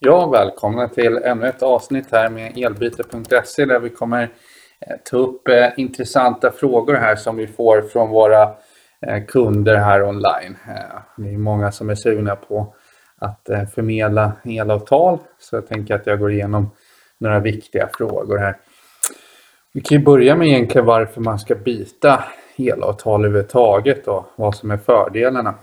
Ja, välkomna till ännu ett avsnitt här med elbyte.se där vi kommer eh, ta upp eh, intressanta frågor här som vi får från våra eh, kunder här online. Eh, Det är många som är sugna på att eh, förmedla elavtal så jag tänker att jag går igenom några viktiga frågor här. Vi kan ju börja med egentligen varför man ska byta elavtal överhuvudtaget och vad som är fördelarna.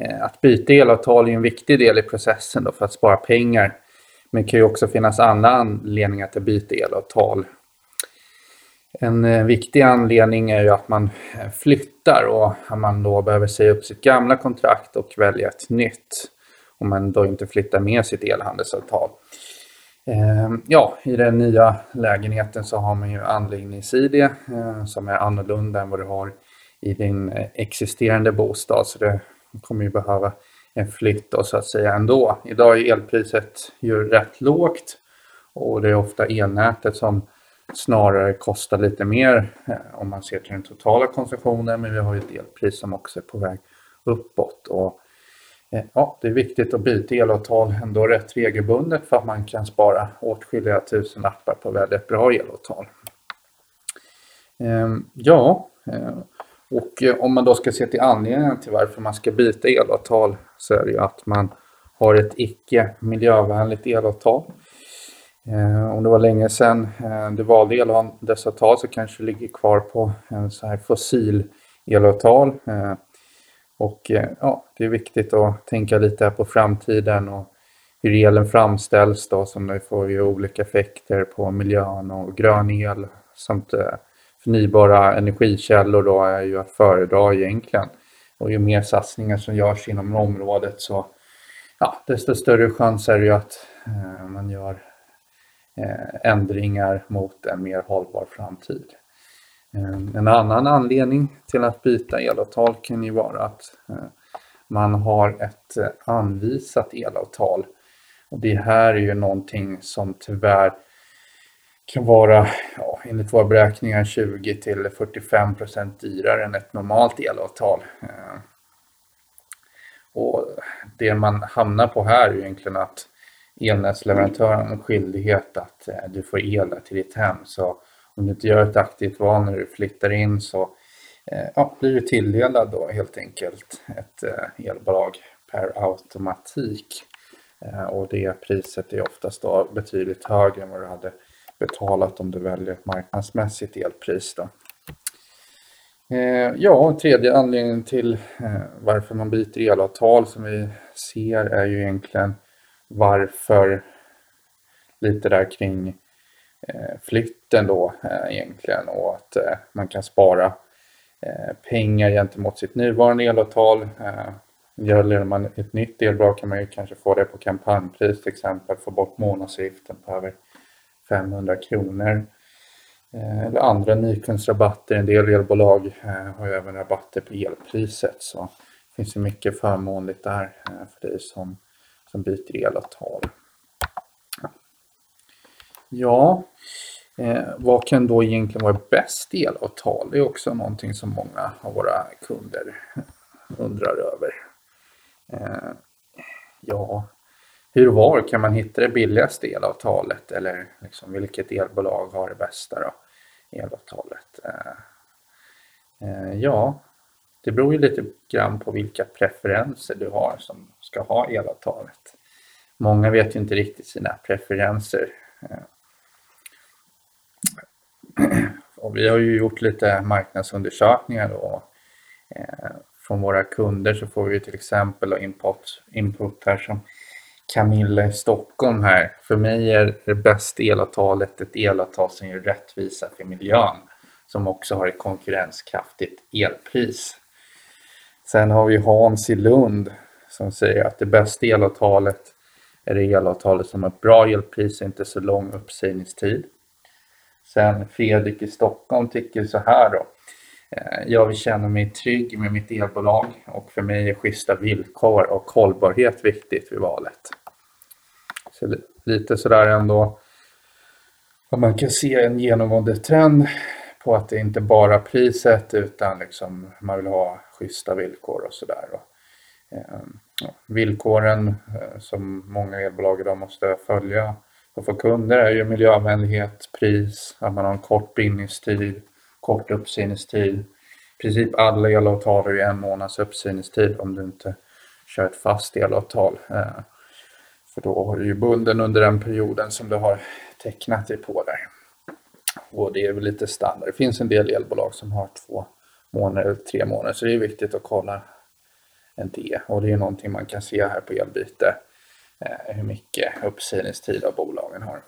Eh, att byta elavtal är en viktig del i processen då för att spara pengar. Men det kan ju också finnas andra anledningar till att byta elavtal. En eh, viktig anledning är ju att man eh, flyttar och att man då behöver säga upp sitt gamla kontrakt och välja ett nytt. Om man då inte flyttar med sitt elhandelsavtal. Ja, i den nya lägenheten så har man ju anläggningsid som är annorlunda än vad du har i din existerande bostad. Så det kommer ju behöva en flytt då, så att säga ändå. Idag är elpriset ju rätt lågt och det är ofta elnätet som snarare kostar lite mer eh, om man ser till den totala konsumtionen men vi har ju ett elpris som också är på väg uppåt. Och, eh, ja, det är viktigt att byta elavtal ändå rätt regelbundet för att man kan spara åtskilliga tusen appar på väldigt bra elavtal. Ehm, ja, eh, och eh, om man då ska se till anledningen till varför man ska byta elavtal så är det ju att man har ett icke miljövänligt elavtal. Eh, om det var länge sedan eh, du valde elavtal så kanske du ligger kvar på en så här fossil elavtal. Och ja, det är viktigt att tänka lite på framtiden och hur elen framställs då som nu får ju olika effekter på miljön och grön el samt förnybara energikällor då är ju att föredra egentligen. Och ju mer satsningar som görs inom området så ja, desto större chans är det ju att eh, man gör eh, ändringar mot en mer hållbar framtid. Eh, en annan anledning till att byta elavtal kan ju vara att eh, man har ett eh, anvisat elavtal. Och det här är ju någonting som tyvärr kan vara, ja, enligt våra beräkningar, 20 till 45 procent dyrare än ett normalt elavtal. Eh, och det man hamnar på här är egentligen att elnätsleverantören har en skyldighet att eh, du får el till ditt hem. Så om du inte gör ett aktivt val när du flyttar in så eh, ja, blir du tilldelad då helt enkelt ett elbolag per automatik. Och det priset är oftast då betydligt högre än vad du hade betalat om du väljer ett marknadsmässigt elpris. Då. Eh, ja, tredje anledningen till eh, varför man byter elavtal som vi ser är ju egentligen varför lite där kring eh, flytten då egentligen och att man kan spara pengar gentemot sitt nuvarande elavtal. Gäller man ett nytt elbolag kan man ju kanske få det på kampanjpris till exempel, få bort månadsavgiften på över 500 kronor. Eh, eller andra nykundsrabatter. En del elbolag eh, har ju även rabatter på elpriset. Så det finns ju mycket förmånligt där eh, för dig som, som byter elavtal. Ja, eh, vad kan då egentligen vara bäst elavtal? Det är också någonting som många av våra kunder undrar över. Eh, ja, hur och var kan man hitta det billigaste elavtalet eller liksom vilket elbolag har det bästa då, elavtalet? Eh, eh, ja, det beror ju lite grann på vilka preferenser du har som ska ha elavtalet. Många vet ju inte riktigt sina preferenser. Eh, och vi har ju gjort lite marknadsundersökningar då. Från våra kunder så får vi till exempel input, input här som Camilla i Stockholm här. För mig är det bästa elavtalet ett elavtal som ger rättvisa för miljön. Som också har ett konkurrenskraftigt elpris. Sen har vi Hans i Lund som säger att det bästa elavtalet är det elavtalet som har ett bra elpris och inte så lång uppsägningstid. Sen Fredrik i Stockholm tycker så här då. Eh, jag vill känna mig trygg med mitt elbolag och för mig är schyssta villkor och hållbarhet viktigt vid valet. Så lite sådär ändå och man kan se en genomgående trend på att det inte bara priset utan liksom man vill ha schyssta villkor och sådär. Ehm, villkoren eh, som många elbolag idag måste följa och få kunder är ju miljövänlighet, pris, att man har en kort bindningstid, kort uppsägningstid. I princip alla elavtal har ju en månads uppsägningstid om du inte kör ett fast elavtal. Eh, för då har du ju bunden under den perioden som du har tecknat dig på där. Och det är väl lite standard. Det finns en del elbolag som har två månader eller tre månader så det är viktigt att kolla en det. Och det är någonting man kan se här på elbyte eh, hur mycket uppsägningstid av bolagen har.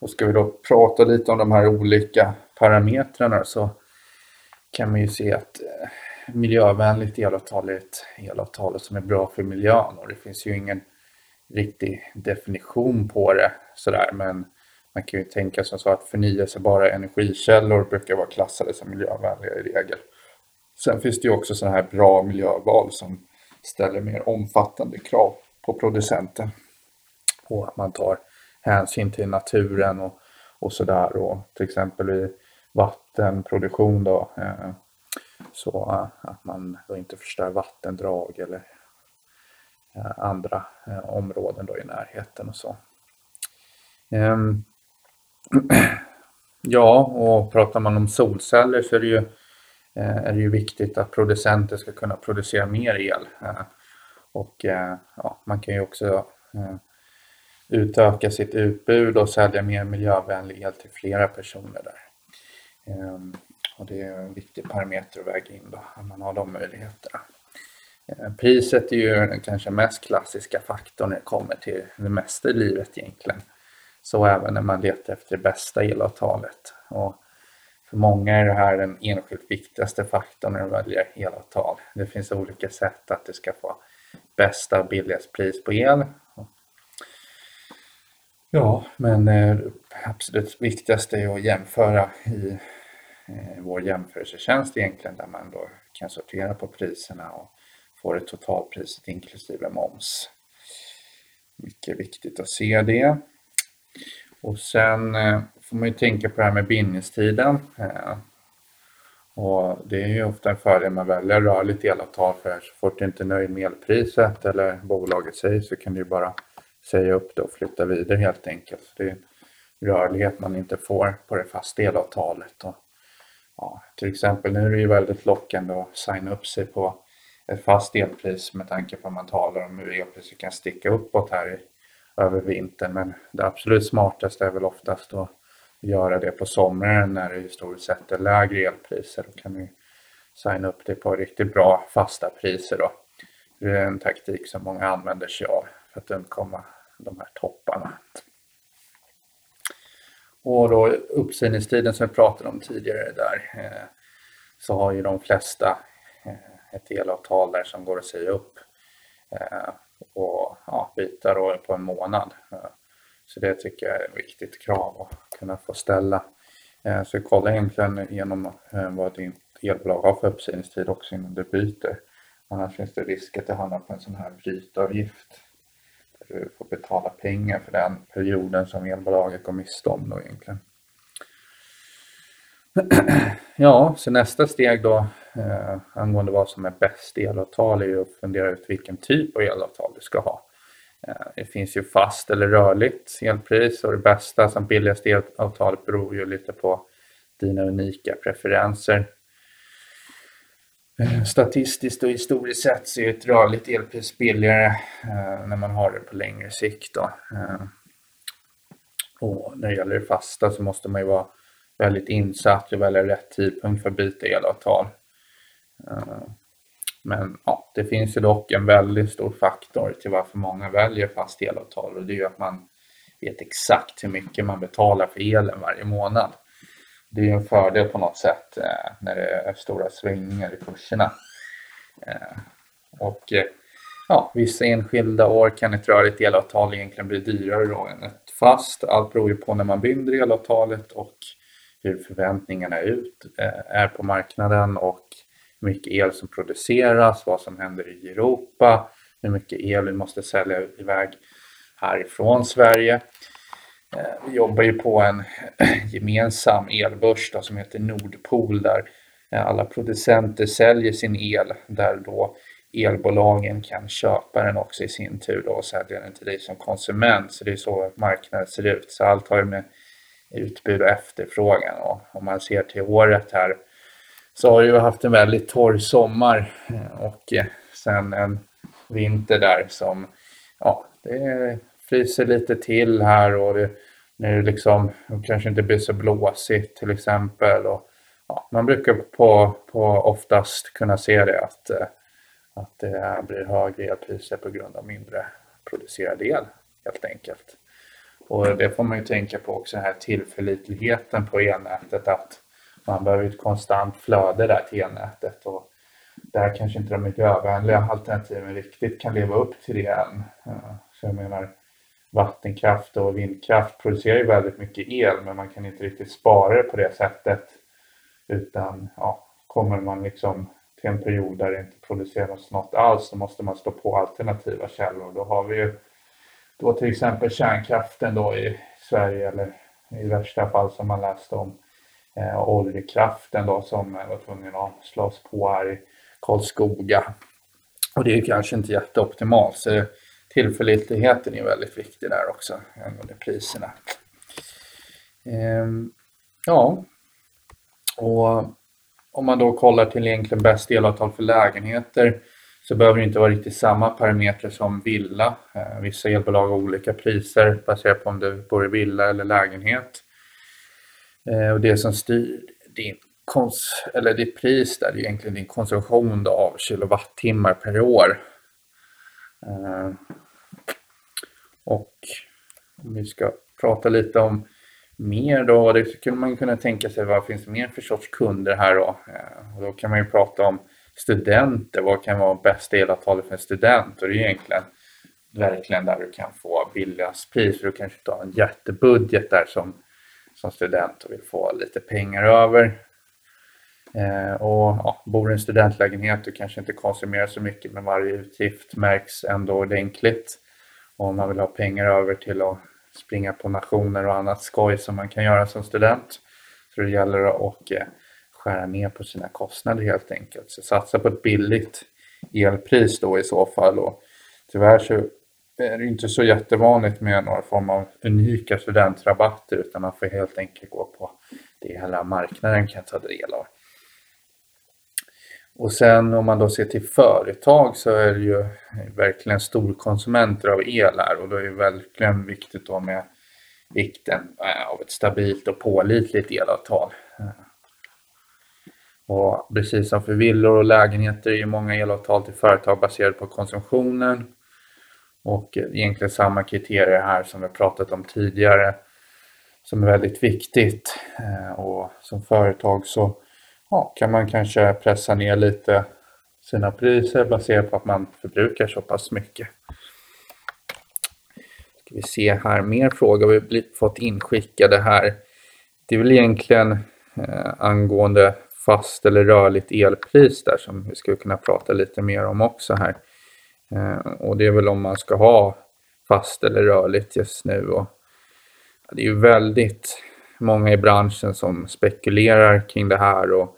Och ska vi då prata lite om de här olika parametrarna så kan man ju se att eh, miljövänligt elavtal är ett elavtal som är bra för miljön och det finns ju ingen riktig definition på det sådär men man kan ju tänka sig så att förnyelsebara energikällor brukar vara klassade som miljövänliga i regel. Sen finns det ju också sådana här bra miljöval som ställer mer omfattande krav på producenten. Och att man tar hänsyn till naturen och, och sådär och till exempel vid vattenproduktion då eh, så eh, att man då inte förstör vattendrag eller eh, andra eh, områden då i närheten och så. Ehm, ja, och pratar man om solceller så är det ju, eh, är det ju viktigt att producenter ska kunna producera mer el. Eh, och ja, man kan ju också utöka sitt utbud och sälja mer miljövänlig el till flera personer där. Ehm, och det är en viktig parameter att väga in då, att man har de möjligheterna. Ehm, priset är ju den kanske mest klassiska faktorn när det kommer till det mesta i livet egentligen. Så även när man letar efter det bästa elavtalet. Och för många är det här den enskilt viktigaste faktorn när de väljer elavtal. Det finns olika sätt att det ska få bästa och billigast pris på el. Ja, men eh, absolut viktigaste är att jämföra i eh, vår jämförelsetjänst egentligen där man då kan sortera på priserna och få det totalpriset inklusive moms. Mycket viktigt att se det. Och sen eh, får man ju tänka på det här med bindningstiden. Och det är ju ofta en fördel man väljer rörligt elavtal för så fort du inte är nöjd med elpriset eller bolaget säger så kan du bara säga upp det och flytta vidare helt enkelt. Det är rörlighet man inte får på det fasta elavtalet. Och ja, till exempel nu är det ju väldigt lockande att signa upp sig på ett fast elpris med tanke på att man talar om hur elpriset kan sticka uppåt här i, över vintern. Men det absolut smartaste är väl oftast att göra det på sommaren när det historiskt sett är lägre elpriser. Då kan du signa upp det på riktigt bra fasta priser då. Det är en taktik som många använder sig av för att undkomma de här topparna. Och då uppsägningstiden som vi pratade om tidigare där eh, så har ju de flesta eh, ett elavtal där som går att säga upp eh, och ja, byta då på en månad. Så det tycker jag är ett viktigt krav att kunna få ställa. Så kolla egentligen igenom vad ditt elbolag har för uppsägningstid också innan du byter. Annars finns det risk att det hamnar på en sån här brytavgift du får betala pengar för den perioden som elbolaget går miste om då egentligen. Ja, så nästa steg då eh, angående vad som är bäst elavtal är ju att fundera ut vilken typ av elavtal du ska ha. Eh, det finns ju fast eller rörligt elpris och det bästa som billigaste elavtalet beror ju lite på dina unika preferenser. Eh, statistiskt och historiskt sett så är ett rörligt elpris billigare eh, när man har det på längre sikt. Då. Eh, och när det gäller det fasta så måste man ju vara väldigt insatt och välja rätt tidpunkt för att byta elavtal. Eh, men ja, det finns ju dock en väldigt stor faktor till varför många väljer fast elavtal och det är ju att man vet exakt hur mycket man betalar för elen varje månad det är en fördel på något sätt eh, när det är stora svängningar i kurserna. Eh, och eh, ja, vissa enskilda år kan ett rörligt elavtal egentligen bli dyrare då än ett fast. Allt beror ju på när man binder elavtalet och hur förväntningarna ut, eh, är på marknaden och hur mycket el som produceras, vad som händer i Europa, hur mycket el vi måste sälja iväg härifrån Sverige. Eh, vi jobbar ju på en gemensam elbörs då, som heter Nordpol där eh, alla producenter säljer sin el där då elbolagen kan köpa den också i sin tur då och sälja den till dig som konsument. Så det är så marknaden ser ut. Så allt har ju med utbud och efterfrågan och om man ser till året här så har ju haft en väldigt torr sommar eh, och sen en vinter där som ja, det fryser lite till här och det, nu liksom kanske inte blir så blåsigt till exempel. Och, ja, man brukar på, på oftast kunna se det att, eh, att det blir högre elpriser på grund av mindre producerad el helt enkelt. Och det får man ju tänka på också den här tillförlitligheten på elnätet att man behöver ett konstant flöde där till elnätet och där kanske inte de miljövänliga alternativen riktigt kan leva upp till det än. Så jag menar vattenkraft och vindkraft producerar ju väldigt mycket el men man kan inte riktigt spara det på det sättet utan ja, kommer man liksom till en period där det inte produceras något alls så måste man stå på alternativa källor. Då har vi ju då till exempel kärnkraften då i Sverige eller i värsta fall som man läste om eh, oljekraften då som var tvungen att slås på här i Karlskoga. Och det är kanske inte jätteoptimalt så tillförlitligheten är väldigt viktig där också angående priserna. Ehm, ja, och om man då kollar till egentligen bäst elavtal för lägenheter så behöver det inte vara riktigt samma parametrar som villa. Ehm, vissa elbolag har olika priser baserat på om du bor i villa eller lägenhet. Ehm, och det som styr din kons eller ditt pris där är egentligen din konsumtion av kilowattimmar per år. Eh, och om vi ska prata lite om mer då, det skulle man kunna tänka sig vad finns det mer för sorts kunder här då? Eh, och då kan man ju prata om studenter, vad kan vara bästa elavtalet för en student? Och det är egentligen verkligen där du kan få billigast pris för du kanske inte har en jättebudget där som, som student och vill få lite pengar över. Eh, och ja, bor i en studentlägenhet du kanske inte konsumerar så mycket men varje utgift märks ändå ordentligt. Och om man vill ha pengar över till att springa på nationer och annat skoj som man kan göra som student. Så det gäller att eh, skära ner på sina kostnader helt enkelt. Så satsa på ett billigt elpris då i så fall. Och tyvärr så är det inte så jättevanligt med några form av unika studentrabatter utan man får helt enkelt gå på det hela marknaden kan ta del av. Och sen om man då ser till företag så är det ju verkligen storkonsumenter av el här och då är det verkligen viktigt då med vikten eh, av ett stabilt och pålitligt elavtal. Eh. Och precis som för villor och lägenheter är ju många elavtal till företag baserade på konsumtionen. Och egentligen samma kriterier här som vi pratat om tidigare som är väldigt viktigt. Eh, och som företag så ja, kan man kanske pressa ner lite sina priser baserat på att man förbrukar så pass mycket. Ska vi se här, mer frågor vi fått inskickade här. Det är väl egentligen eh, angående fast eller rörligt elpris där som vi skulle kunna prata lite mer om också här. Eh, och det är väl om man ska ha fast eller rörligt just nu. Och det är ju väldigt många i branschen som spekulerar kring det här och,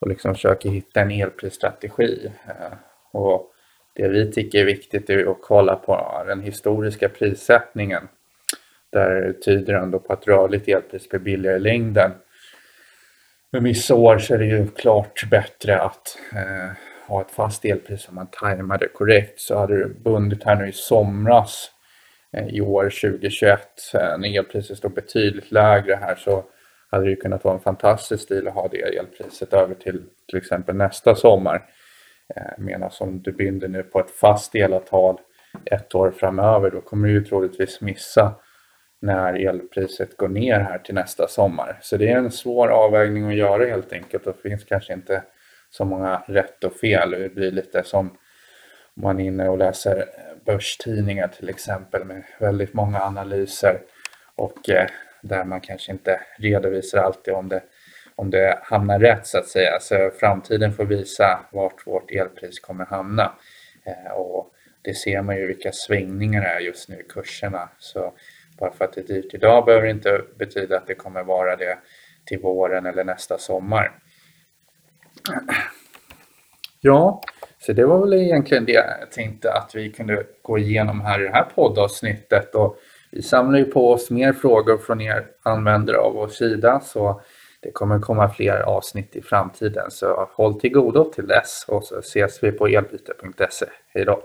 och liksom försöker hitta en elprisstrategi. Eh, och det vi tycker är viktigt är att kolla på den historiska prissättningen. Där tyder ändå på att rörligt elpris blir billigare i längden Men vissa år så är det ju klart bättre att eh, ha ett fast elpris om man tajmar det korrekt. Så hade du bundit här nu i somras eh, i år 2021 eh, när elpriset stod betydligt lägre här så hade det kunnat vara en fantastisk stil att ha det elpriset över till till exempel nästa sommar. Eh, medan om du binder nu på ett fast elavtal ett år framöver då kommer du ju troligtvis missa när elpriset går ner här till nästa sommar. Så det är en svår avvägning att göra helt enkelt och det finns kanske inte så många rätt och fel. Det blir lite som om man är inne och läser börstidningar till exempel med väldigt många analyser och eh, där man kanske inte redovisar alltid om det, om det hamnar rätt så att säga. Så framtiden får visa vart vårt elpris kommer hamna. Eh, och det ser man ju vilka svängningar det är just nu i kurserna. Så bara för att det är dyrt idag behöver det inte betyda att det kommer vara det till våren eller nästa sommar. Ja, Så det var väl egentligen det jag tänkte att vi kunde gå igenom här i det här poddavsnittet. Och vi samlar ju på oss mer frågor från er användare av vår sida så det kommer komma fler avsnitt i framtiden. Så håll till godo till dess och så ses vi på elbyte.se. Hej då!